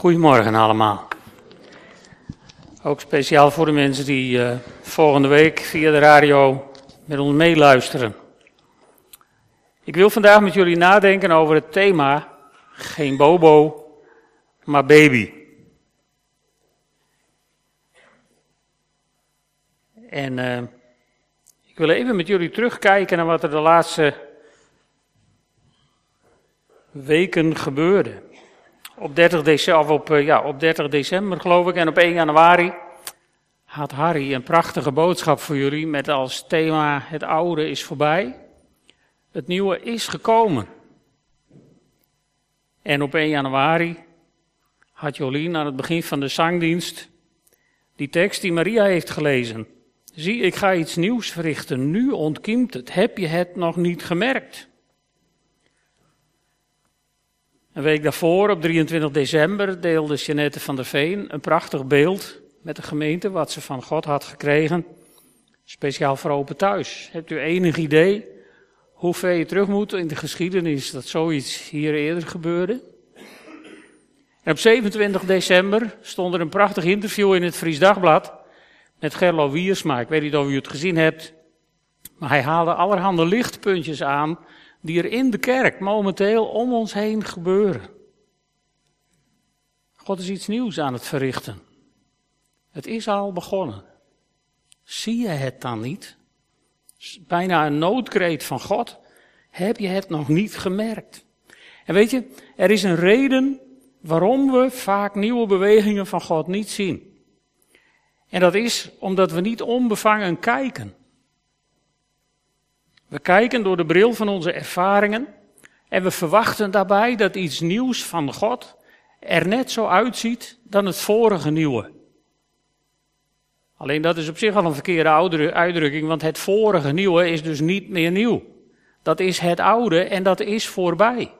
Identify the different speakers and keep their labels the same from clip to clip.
Speaker 1: Goedemorgen allemaal. Ook speciaal voor de mensen die uh, volgende week via de radio met ons meeluisteren. Ik wil vandaag met jullie nadenken over het thema geen bobo, maar baby. En uh, ik wil even met jullie terugkijken naar wat er de laatste weken gebeurde. Op 30 december, op, uh, ja, op 30 december geloof ik en op 1 januari had Harry een prachtige boodschap voor jullie met als thema het oude is voorbij. Het nieuwe is gekomen. En op 1 januari had Jolien aan het begin van de zangdienst die tekst die Maria heeft gelezen. Zie, ik ga iets nieuws verrichten. Nu ontkiemt het. Heb je het nog niet gemerkt? Een week daarvoor, op 23 december, deelde Jeanette van der Veen een prachtig beeld met de gemeente wat ze van God had gekregen. Speciaal voor Open Thuis. Hebt u enig idee hoe ver je terug moet in de geschiedenis dat zoiets hier eerder gebeurde? En op 27 december stond er een prachtig interview in het Fries Dagblad met Gerlo Wiersma. Ik weet niet of u het gezien hebt, maar hij haalde allerhande lichtpuntjes aan die er in de kerk momenteel om ons heen gebeuren. God is iets nieuws aan het verrichten. Het is al begonnen. Zie je het dan niet? Bijna een noodkreet van God. Heb je het nog niet gemerkt? En weet je, er is een reden waarom we vaak nieuwe bewegingen van God niet zien. En dat is omdat we niet onbevangen kijken. We kijken door de bril van onze ervaringen en we verwachten daarbij dat iets nieuws van God er net zo uitziet dan het vorige nieuwe. Alleen dat is op zich al een verkeerde uitdrukking, want het vorige nieuwe is dus niet meer nieuw. Dat is het oude en dat is voorbij.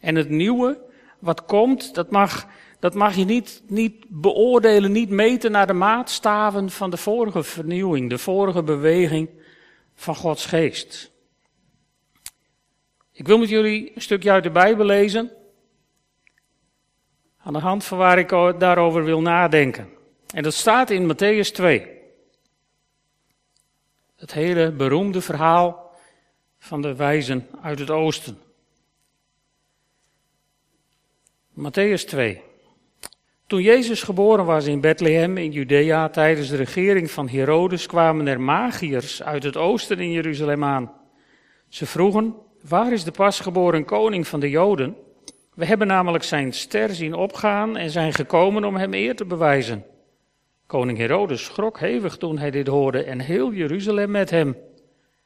Speaker 1: En het nieuwe wat komt, dat mag, dat mag je niet, niet beoordelen, niet meten naar de maatstaven van de vorige vernieuwing, de vorige beweging van Gods geest. Ik wil met jullie een stukje uit de Bijbel lezen. Aan de hand van waar ik daarover wil nadenken. En dat staat in Matthäus 2. Het hele beroemde verhaal van de wijzen uit het oosten. Matthäus 2. Toen Jezus geboren was in Bethlehem in Judea tijdens de regering van Herodes kwamen er magiërs uit het oosten in Jeruzalem aan. Ze vroegen, waar is de pasgeboren koning van de Joden? We hebben namelijk zijn ster zien opgaan en zijn gekomen om hem eer te bewijzen. Koning Herodes schrok hevig toen hij dit hoorde en heel Jeruzalem met hem.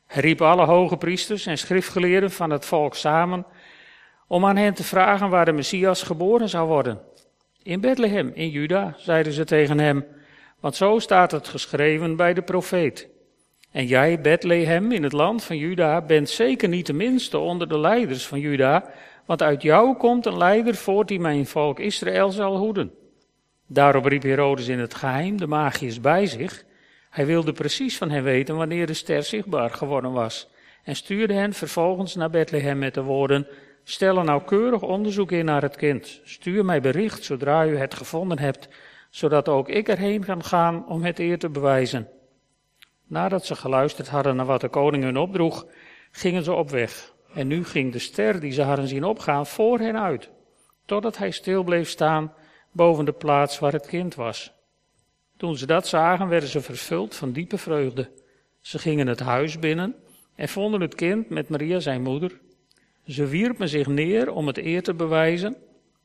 Speaker 1: Hij riep alle hoge priesters en schriftgeleerden van het volk samen om aan hen te vragen waar de Messias geboren zou worden. In Bethlehem, in Juda, zeiden ze tegen hem, want zo staat het geschreven bij de profeet. En jij, Bethlehem, in het land van Juda, bent zeker niet de minste onder de leiders van Juda, want uit jou komt een leider voort die mijn volk Israël zal hoeden. Daarop riep Herodes in het geheim de magiërs bij zich. Hij wilde precies van hen weten wanneer de ster zichtbaar geworden was. En stuurde hen vervolgens naar Bethlehem met de woorden: Stel een nauwkeurig onderzoek in naar het kind. Stuur mij bericht zodra u het gevonden hebt, zodat ook ik erheen kan gaan om het eer te bewijzen. Nadat ze geluisterd hadden naar wat de koning hun opdroeg, gingen ze op weg. En nu ging de ster die ze hadden zien opgaan voor hen uit, totdat hij stil bleef staan boven de plaats waar het kind was. Toen ze dat zagen, werden ze vervuld van diepe vreugde. Ze gingen het huis binnen en vonden het kind met Maria zijn moeder. Ze wierpen zich neer om het eer te bewijzen.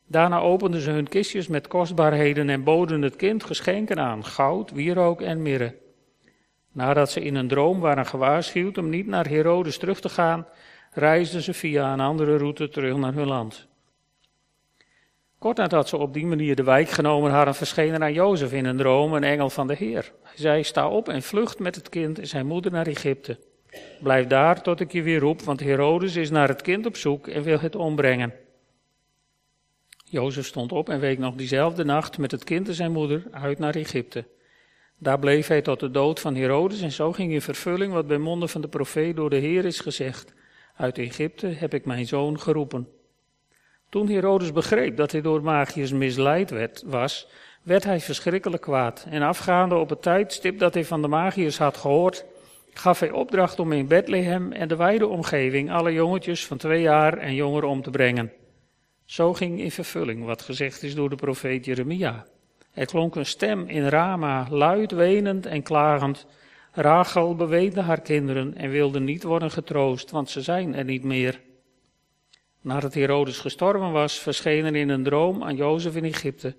Speaker 1: Daarna openden ze hun kistjes met kostbaarheden en boden het kind geschenken aan: goud, wierook en mirre. Nadat ze in een droom waren gewaarschuwd om niet naar Herodes terug te gaan, reisden ze via een andere route terug naar hun land. Kort nadat ze op die manier de wijk genomen hadden, verscheen er aan Jozef in een droom een engel van de Heer. Hij zei: Sta op en vlucht met het kind en zijn moeder naar Egypte. Blijf daar tot ik je weer roep, want Herodes is naar het kind op zoek en wil het ombrengen. Jozef stond op en week nog diezelfde nacht met het kind en zijn moeder uit naar Egypte. Daar bleef hij tot de dood van Herodes en zo ging in vervulling wat bij monden van de profeet door de Heer is gezegd. Uit Egypte heb ik mijn zoon geroepen. Toen Herodes begreep dat hij door magiërs misleid werd, was, werd hij verschrikkelijk kwaad. En afgaande op het tijdstip dat hij van de magiërs had gehoord, gaf hij opdracht om in Bethlehem en de wijde omgeving alle jongetjes van twee jaar en jonger om te brengen. Zo ging in vervulling wat gezegd is door de profeet Jeremia. Er klonk een stem in Rama, luid wenend en klagend. Rachel beweende haar kinderen en wilde niet worden getroost, want ze zijn er niet meer. Nadat Herodes gestorven was, verscheen er in een droom aan Jozef in Egypte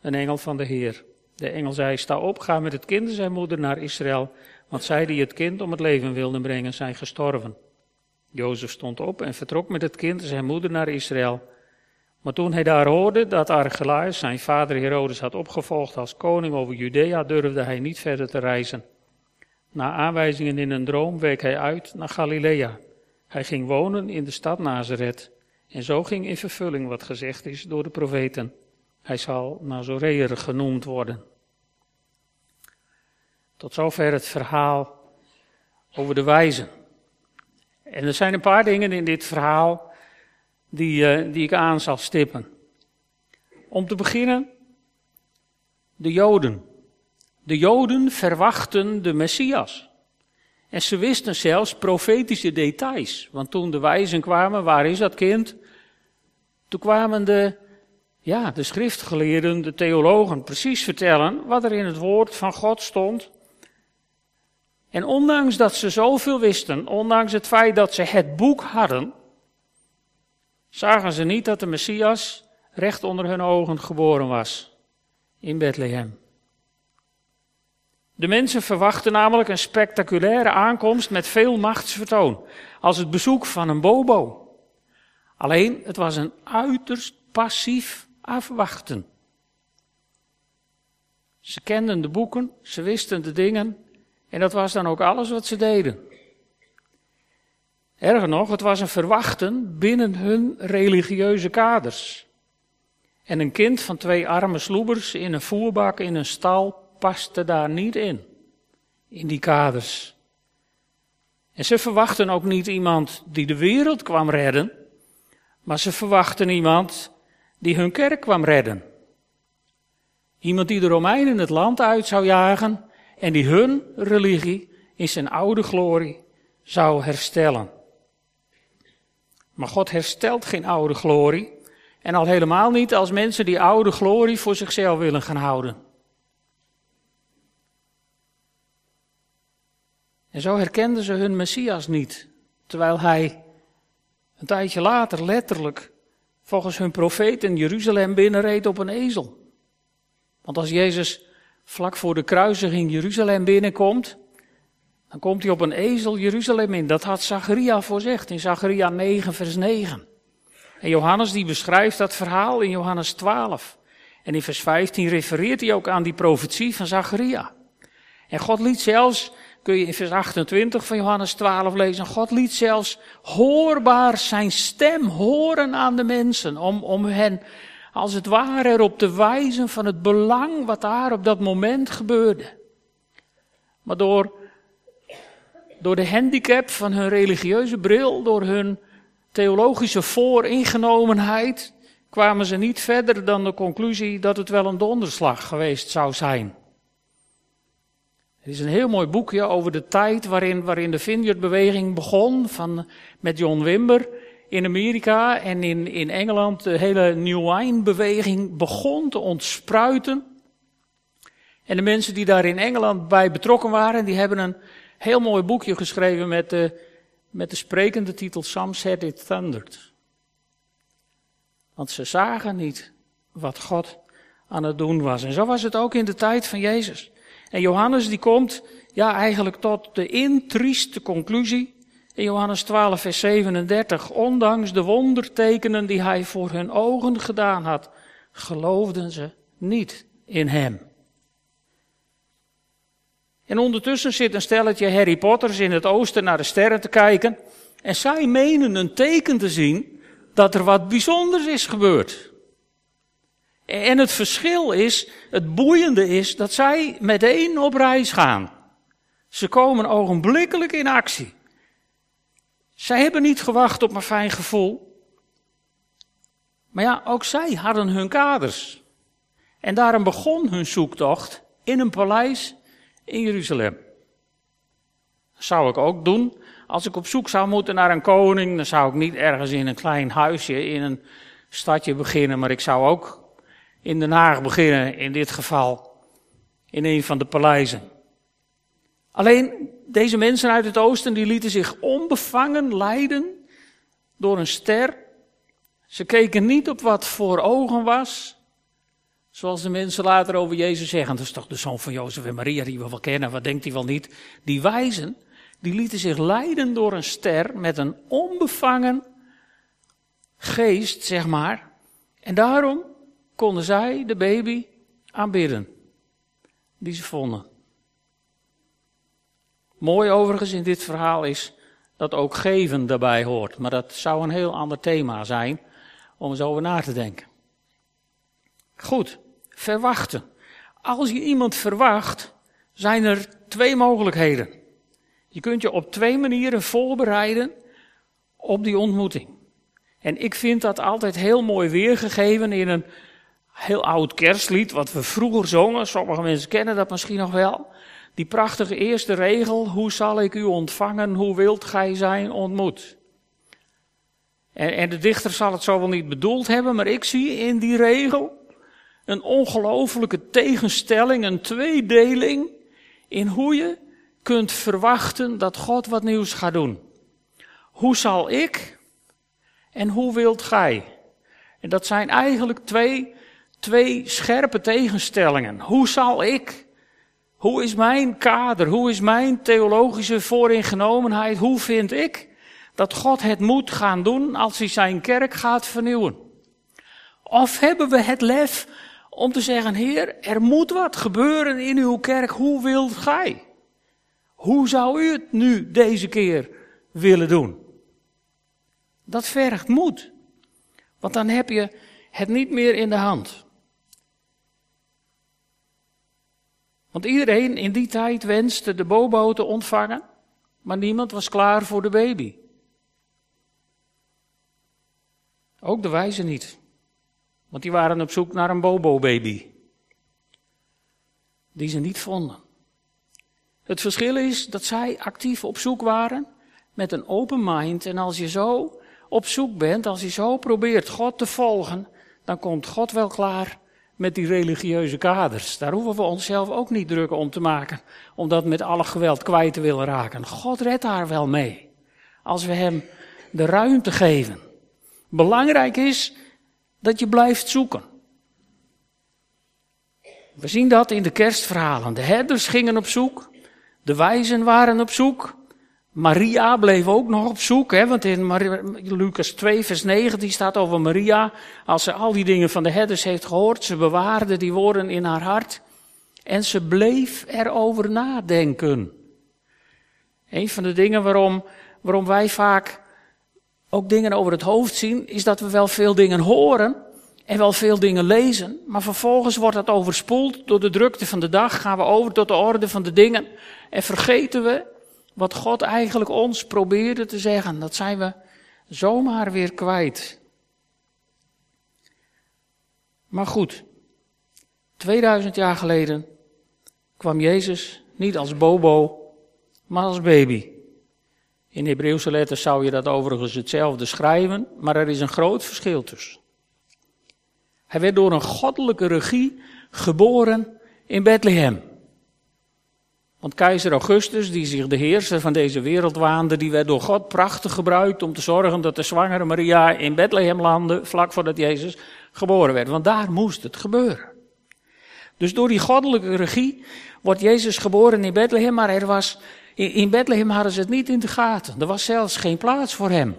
Speaker 1: een engel van de Heer. De engel zei, sta op, ga met het kind en zijn moeder naar Israël, want zij die het kind om het leven wilden brengen, zijn gestorven. Jozef stond op en vertrok met het kind en zijn moeder naar Israël. Maar toen hij daar hoorde dat Archelaus zijn vader Herodes had opgevolgd als koning over Judea, durfde hij niet verder te reizen. Na aanwijzingen in een droom week hij uit naar Galilea. Hij ging wonen in de stad Nazareth. En zo ging in vervulling wat gezegd is door de profeten. Hij zal Nazoreer genoemd worden. Tot zover het verhaal over de wijzen. En er zijn een paar dingen in dit verhaal die, uh, die ik aan zal stippen. Om te beginnen, de Joden. De Joden verwachten de Messias. En ze wisten zelfs profetische details. Want toen de wijzen kwamen, waar is dat kind? Toen kwamen de, ja, de schriftgeleerden, de theologen, precies vertellen wat er in het woord van God stond. En ondanks dat ze zoveel wisten, ondanks het feit dat ze het boek hadden, zagen ze niet dat de Messias recht onder hun ogen geboren was in Bethlehem. De mensen verwachten namelijk een spectaculaire aankomst met veel machtsvertoon, als het bezoek van een bobo. Alleen, het was een uiterst passief afwachten. Ze kenden de boeken, ze wisten de dingen en dat was dan ook alles wat ze deden. Erger nog, het was een verwachten binnen hun religieuze kaders. En een kind van twee arme sloebers in een voerbak in een stal paste daar niet in, in die kaders. En ze verwachten ook niet iemand die de wereld kwam redden, maar ze verwachten iemand die hun kerk kwam redden. Iemand die de Romeinen het land uit zou jagen en die hun religie in zijn oude glorie zou herstellen. Maar God herstelt geen oude glorie. En al helemaal niet als mensen die oude glorie voor zichzelf willen gaan houden. En zo herkenden ze hun Messias niet, terwijl hij een tijdje later letterlijk volgens hun profeet in Jeruzalem binnenreed op een ezel. Want als Jezus vlak voor de kruisiging Jeruzalem binnenkomt, dan komt hij op een ezel Jeruzalem in. Dat had Zacharia voorzegd in Zacharia 9 vers 9. En Johannes die beschrijft dat verhaal in Johannes 12. En in vers 15 refereert hij ook aan die profetie van Zacharia. En God liet zelfs kun je in vers 28 van Johannes 12 lezen. God liet zelfs hoorbaar zijn stem horen aan de mensen. Om, om hen als het ware erop te wijzen van het belang wat daar op dat moment gebeurde. Maar door, door de handicap van hun religieuze bril, door hun theologische vooringenomenheid, kwamen ze niet verder dan de conclusie dat het wel een donderslag geweest zou zijn. Er is een heel mooi boekje over de tijd waarin, waarin de Vineyard-beweging begon, van, met John Wimber in Amerika en in, in Engeland. De hele New Wine-beweging begon te ontspruiten. En de mensen die daar in Engeland bij betrokken waren, die hebben een heel mooi boekje geschreven met de, met de sprekende titel Some Said It Thundered. Want ze zagen niet wat God aan het doen was. En zo was het ook in de tijd van Jezus. En Johannes die komt ja, eigenlijk tot de intrieste conclusie in Johannes 12, vers 37. Ondanks de wondertekenen die hij voor hun ogen gedaan had, geloofden ze niet in hem. En ondertussen zit een stelletje Harry Potters in het oosten naar de sterren te kijken. En zij menen een teken te zien dat er wat bijzonders is gebeurd. En het verschil is, het boeiende is, dat zij meteen op reis gaan. Ze komen ogenblikkelijk in actie. Zij hebben niet gewacht op een fijn gevoel. Maar ja, ook zij hadden hun kaders. En daarom begon hun zoektocht in een paleis in Jeruzalem. Zou ik ook doen. Als ik op zoek zou moeten naar een koning, dan zou ik niet ergens in een klein huisje in een stadje beginnen, maar ik zou ook in Den Haag beginnen, in dit geval, in een van de paleizen. Alleen deze mensen uit het oosten, die lieten zich onbevangen leiden door een ster. Ze keken niet op wat voor ogen was. Zoals de mensen later over Jezus zeggen, dat is toch de zoon van Jozef en Maria die we wel kennen, wat denkt hij wel niet? Die wijzen, die lieten zich leiden door een ster met een onbevangen geest, zeg maar. En daarom konden zij de baby aanbidden, die ze vonden. Mooi overigens in dit verhaal is dat ook geven daarbij hoort. Maar dat zou een heel ander thema zijn om eens over na te denken. Goed, verwachten. Als je iemand verwacht, zijn er twee mogelijkheden. Je kunt je op twee manieren voorbereiden op die ontmoeting. En ik vind dat altijd heel mooi weergegeven in een heel oud kerstlied, wat we vroeger zongen. Sommige mensen kennen dat misschien nog wel. Die prachtige eerste regel, hoe zal ik u ontvangen, hoe wilt gij zijn ontmoet? En, en de dichter zal het zo wel niet bedoeld hebben, maar ik zie in die regel een ongelofelijke tegenstelling, een tweedeling in hoe je kunt verwachten dat God wat nieuws gaat doen. Hoe zal ik en hoe wilt gij? En dat zijn eigenlijk twee, twee scherpe tegenstellingen. Hoe zal ik hoe is mijn kader? Hoe is mijn theologische vooringenomenheid? Hoe vind ik dat God het moet gaan doen als hij zijn kerk gaat vernieuwen? Of hebben we het lef om te zeggen, Heer, er moet wat gebeuren in uw kerk. Hoe wilt gij? Hoe zou u het nu deze keer willen doen? Dat vergt moed. Want dan heb je het niet meer in de hand. Want iedereen in die tijd wenste de bobo te ontvangen, maar niemand was klaar voor de baby. Ook de wijzen niet, want die waren op zoek naar een bobo-baby, die ze niet vonden. Het verschil is dat zij actief op zoek waren met een open mind. En als je zo op zoek bent, als je zo probeert God te volgen, dan komt God wel klaar met die religieuze kaders. Daar hoeven we onszelf ook niet druk om te maken, om dat met alle geweld kwijt te willen raken. God redt daar wel mee, als we hem de ruimte geven. Belangrijk is dat je blijft zoeken. We zien dat in de kerstverhalen. De herders gingen op zoek, de wijzen waren op zoek, Maria bleef ook nog op zoek, hè, want in Lucas 2, vers 19 staat over Maria. Als ze al die dingen van de herders heeft gehoord, ze bewaarde die woorden in haar hart. En ze bleef erover nadenken. Een van de dingen waarom, waarom wij vaak ook dingen over het hoofd zien, is dat we wel veel dingen horen en wel veel dingen lezen, maar vervolgens wordt dat overspoeld door de drukte van de dag, gaan we over tot de orde van de dingen en vergeten we wat God eigenlijk ons probeerde te zeggen. Dat zijn we zomaar weer kwijt. Maar goed, 2000 jaar geleden kwam Jezus niet als bobo, maar als baby. In Hebreeuwse letters zou je dat overigens hetzelfde schrijven, maar er is een groot verschil tussen. Hij werd door een goddelijke regie geboren in Bethlehem. Want keizer Augustus, die zich de heerser van deze wereld waande, die werd door God prachtig gebruikt om te zorgen dat de zwangere Maria in Bethlehem landde, vlak voordat Jezus geboren werd. Want daar moest het gebeuren. Dus door die goddelijke regie wordt Jezus geboren in Bethlehem, maar er was, in Bethlehem hadden ze het niet in de gaten. Er was zelfs geen plaats voor hem.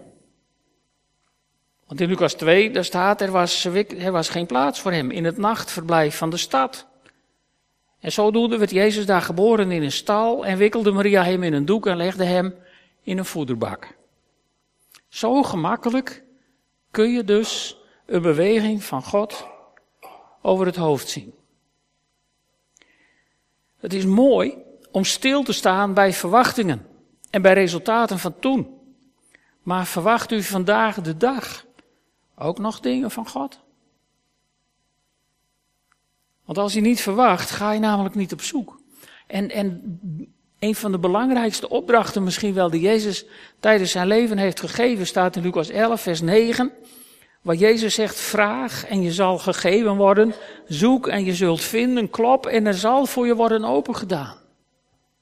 Speaker 1: Want in Lucas 2, daar staat, er was, er was geen plaats voor hem in het nachtverblijf van de stad. En zodoende werd Jezus daar geboren in een stal en wikkelde Maria hem in een doek en legde hem in een voederbak. Zo gemakkelijk kun je dus een beweging van God over het hoofd zien. Het is mooi om stil te staan bij verwachtingen en bij resultaten van toen. Maar verwacht u vandaag de dag ook nog dingen van God? Want als je niet verwacht, ga je namelijk niet op zoek. En, en een van de belangrijkste opdrachten misschien wel die Jezus tijdens zijn leven heeft gegeven, staat in Lucas 11, vers 9. Waar Jezus zegt, vraag en je zal gegeven worden, zoek en je zult vinden, klop en er zal voor je worden opengedaan.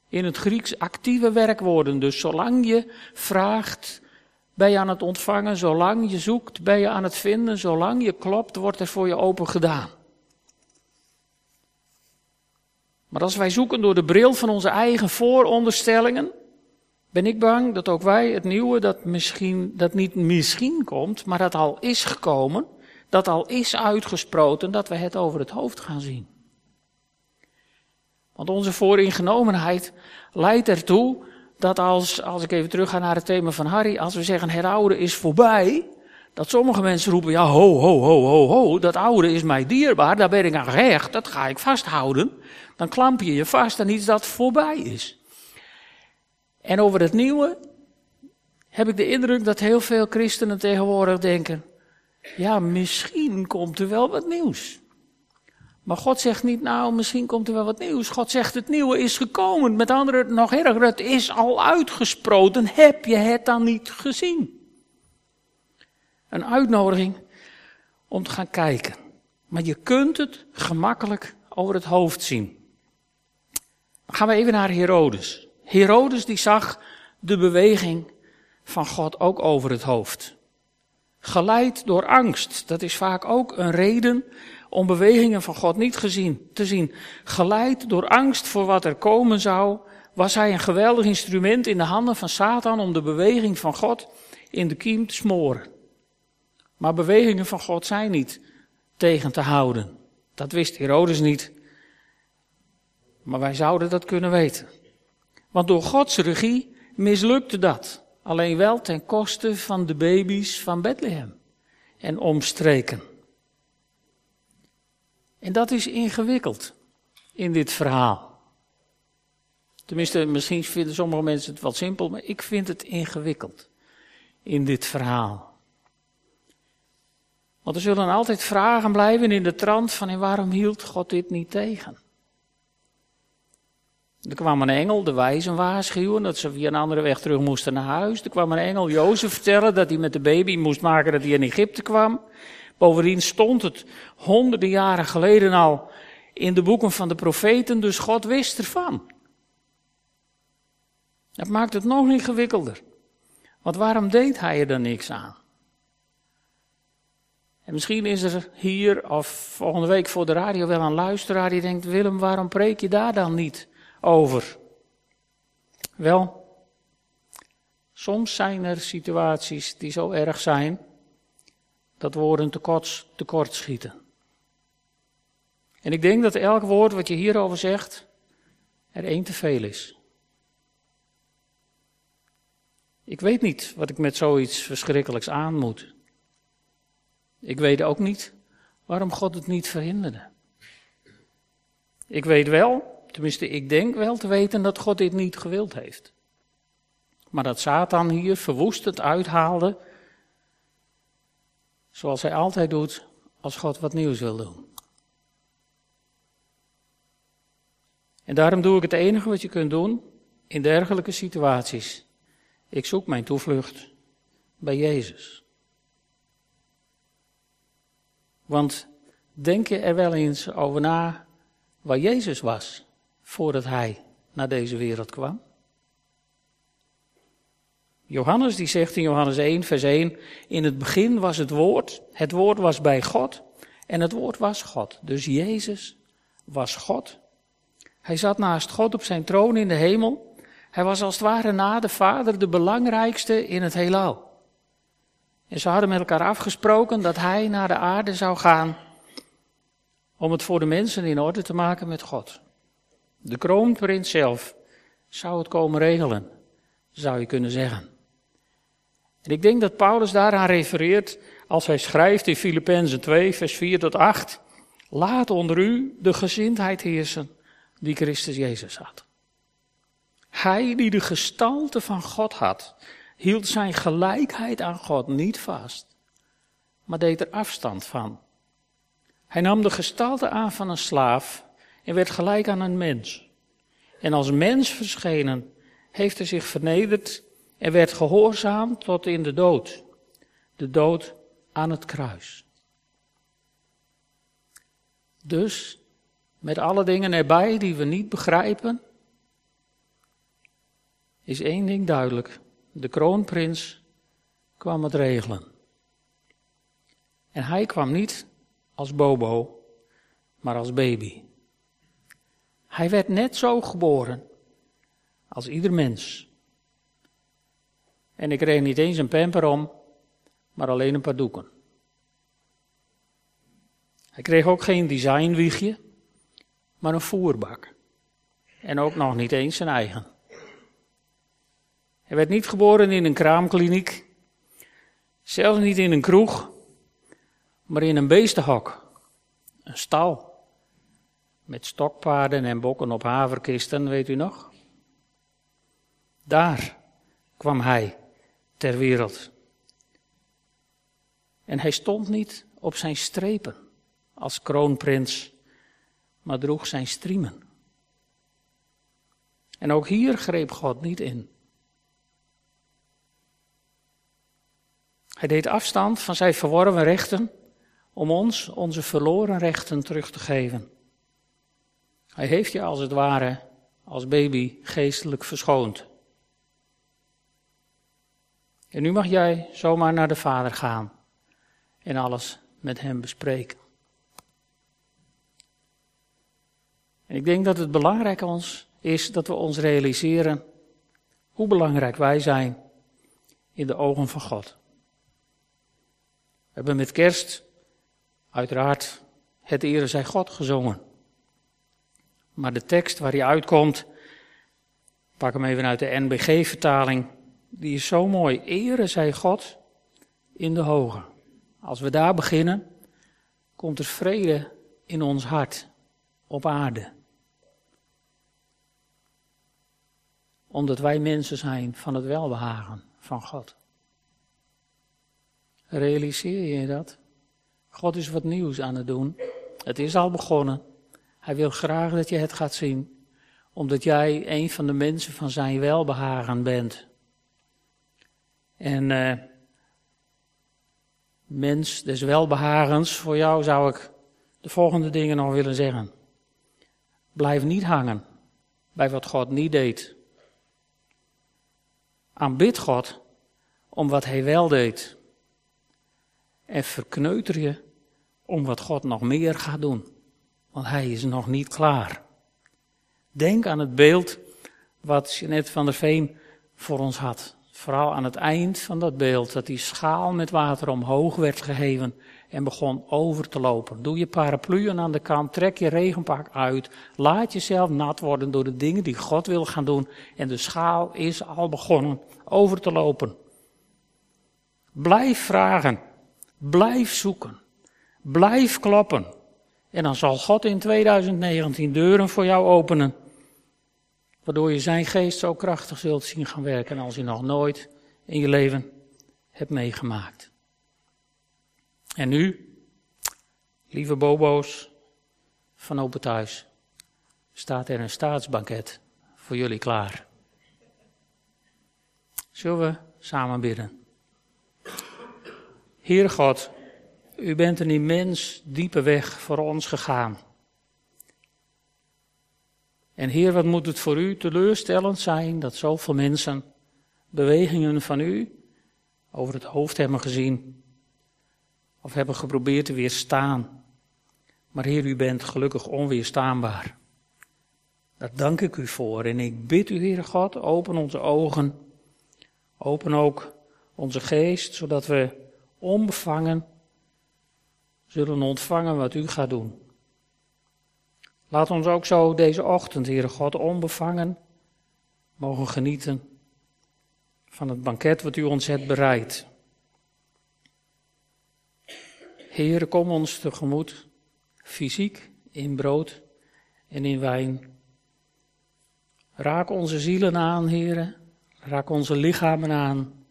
Speaker 1: In het Grieks actieve werkwoorden, dus zolang je vraagt, ben je aan het ontvangen, zolang je zoekt, ben je aan het vinden, zolang je klopt, wordt er voor je open gedaan. Maar als wij zoeken door de bril van onze eigen vooronderstellingen, ben ik bang dat ook wij het nieuwe dat misschien, dat niet misschien komt, maar dat al is gekomen, dat al is uitgesproten, dat we het over het hoofd gaan zien. Want onze vooringenomenheid leidt ertoe dat als, als ik even terug ga naar het thema van Harry, als we zeggen het oude is voorbij, dat sommige mensen roepen, ja ho, ho, ho, ho, ho, dat oude is mij dierbaar, daar ben ik aan gehecht, dat ga ik vasthouden. Dan klamp je je vast aan iets dat voorbij is. En over het nieuwe heb ik de indruk dat heel veel christenen tegenwoordig denken, ja, misschien komt er wel wat nieuws. Maar God zegt niet, nou, misschien komt er wel wat nieuws. God zegt, het nieuwe is gekomen. Met andere, nog erger, het is al uitgesproken. Heb je het dan niet gezien? Een uitnodiging om te gaan kijken. Maar je kunt het gemakkelijk over het hoofd zien. Gaan we even naar Herodes. Herodes die zag de beweging van God ook over het hoofd. Geleid door angst. Dat is vaak ook een reden om bewegingen van God niet gezien, te zien. Geleid door angst voor wat er komen zou, was hij een geweldig instrument in de handen van Satan om de beweging van God in de kiem te smoren. Maar bewegingen van God zijn niet tegen te houden. Dat wist Herodes niet. Maar wij zouden dat kunnen weten. Want door Gods regie mislukte dat. Alleen wel ten koste van de baby's van Bethlehem en omstreken. En dat is ingewikkeld in dit verhaal. Tenminste, misschien vinden sommige mensen het wel simpel, maar ik vind het ingewikkeld in dit verhaal. Want er zullen altijd vragen blijven in de trant van waarom hield God dit niet tegen? Er kwam een engel de wijzen waarschuwen dat ze via een andere weg terug moesten naar huis. Er kwam een engel Jozef vertellen dat hij met de baby moest maken dat hij in Egypte kwam. Bovendien stond het honderden jaren geleden al in de boeken van de profeten, dus God wist ervan. Dat maakt het nog ingewikkelder. Want waarom deed hij er dan niks aan? En misschien is er hier of volgende week voor de radio wel een luisteraar die denkt: Willem, waarom preek je daar dan niet over? Wel, soms zijn er situaties die zo erg zijn dat woorden tekort, tekort schieten. En ik denk dat elk woord wat je hierover zegt, er één te veel is. Ik weet niet wat ik met zoiets verschrikkelijks aan moet. Ik weet ook niet waarom God het niet verhinderde. Ik weet wel, tenminste ik denk wel te weten dat God dit niet gewild heeft. Maar dat Satan hier verwoestend uithaalde Zoals hij altijd doet als God wat nieuws wil doen. En daarom doe ik het enige wat je kunt doen in dergelijke situaties. Ik zoek mijn toevlucht bij Jezus. Want denk je er wel eens over na waar Jezus was voordat hij naar deze wereld kwam? Johannes die zegt in Johannes 1, vers 1, in het begin was het woord, het woord was bij God en het woord was God. Dus Jezus was God. Hij zat naast God op zijn troon in de hemel. Hij was als het ware na de Vader de belangrijkste in het heelal. En ze hadden met elkaar afgesproken dat hij naar de aarde zou gaan om het voor de mensen in orde te maken met God. De kroonprins zelf zou het komen regelen, zou je kunnen zeggen. En ik denk dat Paulus daaraan refereert als hij schrijft in Filippenzen 2, vers 4 tot 8. Laat onder u de gezindheid heersen die Christus Jezus had. Hij die de gestalte van God had, hield zijn gelijkheid aan God niet vast, maar deed er afstand van. Hij nam de gestalte aan van een slaaf en werd gelijk aan een mens. En als mens verschenen heeft hij zich vernederd en werd gehoorzaam tot in de dood. De dood aan het kruis. Dus, met alle dingen erbij die we niet begrijpen, is één ding duidelijk. De kroonprins kwam het regelen. En hij kwam niet als Bobo, maar als baby. Hij werd net zo geboren als ieder mens. En ik kreeg niet eens een pamper om, maar alleen een paar doeken. Hij kreeg ook geen designwiegje, maar een voerbak. En ook nog niet eens zijn eigen. Hij werd niet geboren in een kraamkliniek, zelfs niet in een kroeg, maar in een beestenhok, een stal, met stokpaarden en bokken op haverkisten, weet u nog? Daar kwam hij ter wereld. En hij stond niet op zijn strepen als kroonprins, maar droeg zijn striemen. En ook hier greep God niet in. Hij deed afstand van zijn verworven rechten om ons onze verloren rechten terug te geven. Hij heeft je als het ware als baby geestelijk verschoond. En nu mag jij zomaar naar de Vader gaan en alles met hem bespreken. En ik denk dat het belangrijk ons is dat we ons realiseren hoe belangrijk wij zijn in de ogen van God. We hebben met kerst uiteraard het ere zij God gezongen. Maar de tekst waar hij uitkomt, pak hem even uit de NBG-vertaling, die is zo mooi. Ere zij God in de hoge. Als we daar beginnen, komt er vrede in ons hart, op aarde. Omdat wij mensen zijn van het welbehagen van God. Realiseer je dat? God is wat nieuws aan het doen. Het is al begonnen. Hij wil graag dat je het gaat zien, omdat jij een van de mensen van zijn welbehagen bent. En uh, mens des welbehagens, voor jou zou ik de volgende dingen nog willen zeggen. Blijf niet hangen bij wat God niet deed. Aanbid God om wat hij wel deed. En verkneuter je om wat God nog meer gaat doen. Want hij is nog niet klaar. Denk aan het beeld wat Jeanette van der Veen voor ons had. Vooral aan het eind van dat beeld, dat die schaal met water omhoog werd geheven en begon over te lopen. Doe je parapluën aan de kant, trek je regenpak uit, laat jezelf nat worden door de dingen die God wil gaan doen en de schaal is al begonnen over te lopen. Blijf vragen, blijf zoeken, blijf kloppen. En dan zal God in 2019 deuren voor jou openen Waardoor je zijn geest zo krachtig zult zien gaan werken als je nog nooit in je leven hebt meegemaakt. En nu, lieve bobo's van Open Thuis, staat er een staatsbanket voor jullie klaar. Zullen we samen bidden? Heer God, u bent een immens diepe weg voor ons gegaan. En Heer, wat moet het voor u teleurstellend zijn dat zoveel mensen bewegingen van u over het hoofd hebben gezien of hebben geprobeerd te weerstaan. Maar Heer, u bent gelukkig onweerstaanbaar. Daar dank ik u voor. En ik bid u, Heer God, open onze ogen, open ook onze geest, zodat we onbevangen zullen ontvangen wat u gaat doen. Laat ons ook zo deze ochtend, Heere God, onbevangen mogen genieten van het banket wat u ons hebt bereid. Heere, kom ons tegemoet, fysiek, in brood en in wijn. Raak onze zielen aan, Heere. Raak onze lichamen aan.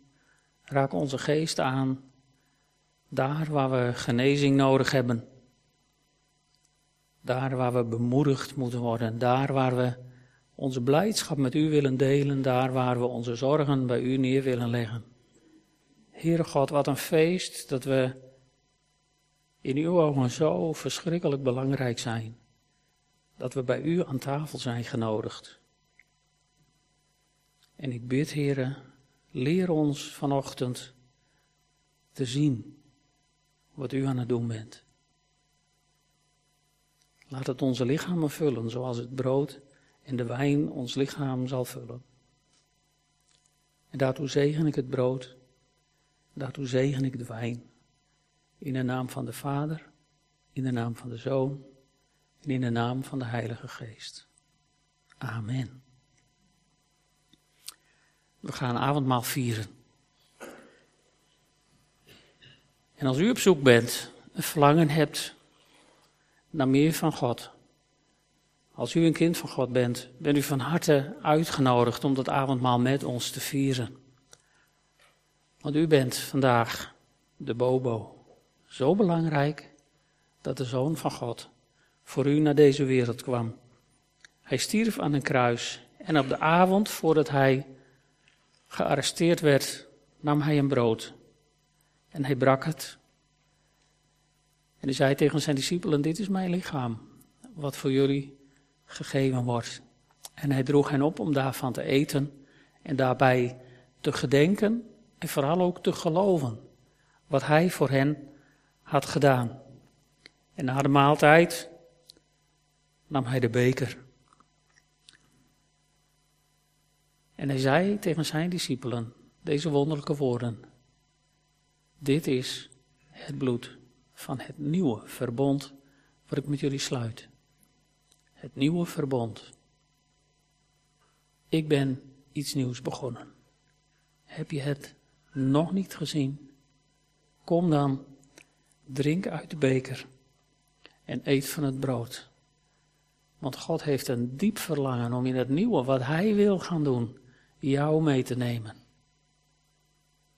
Speaker 1: Raak onze geest aan. Daar waar we genezing nodig hebben. Daar waar we bemoedigd moeten worden. Daar waar we onze blijdschap met u willen delen. Daar waar we onze zorgen bij u neer willen leggen. Heere God, wat een feest dat we in uw ogen zo verschrikkelijk belangrijk zijn. Dat we bij u aan tafel zijn genodigd. En ik bid, Heere, leer ons vanochtend te zien wat u aan het doen bent. Laat het onze lichamen vullen, zoals het brood en de wijn ons lichaam zal vullen. En daartoe zegen ik het brood, daartoe zegen ik de wijn. In de naam van de Vader, in de naam van de Zoon en in de naam van de Heilige Geest. Amen. We gaan avondmaal vieren. En als u op zoek bent, een verlangen hebt naar meer van God. Als u een kind van God bent, bent u van harte uitgenodigd om dat avondmaal met ons te vieren. Want u bent vandaag de Bobo. Zo belangrijk dat de Zoon van God voor u naar deze wereld kwam. Hij stierf aan een kruis en op de avond voordat hij gearresteerd werd, nam hij een brood. En hij brak het. En hij zei tegen zijn discipelen: Dit is mijn lichaam, wat voor jullie gegeven wordt. En hij droeg hen op om daarvan te eten en daarbij te gedenken en vooral ook te geloven wat hij voor hen had gedaan. En na de maaltijd nam hij de beker. En hij zei tegen zijn discipelen deze wonderlijke woorden. Dit is het bloed van het nieuwe verbond wat ik met jullie sluit. Het nieuwe verbond. Ik ben iets nieuws begonnen. Heb je het nog niet gezien? Kom dan, drink uit de beker en eet van het brood. Want God heeft een diep verlangen om in het nieuwe wat Hij wil gaan doen, jou mee te nemen.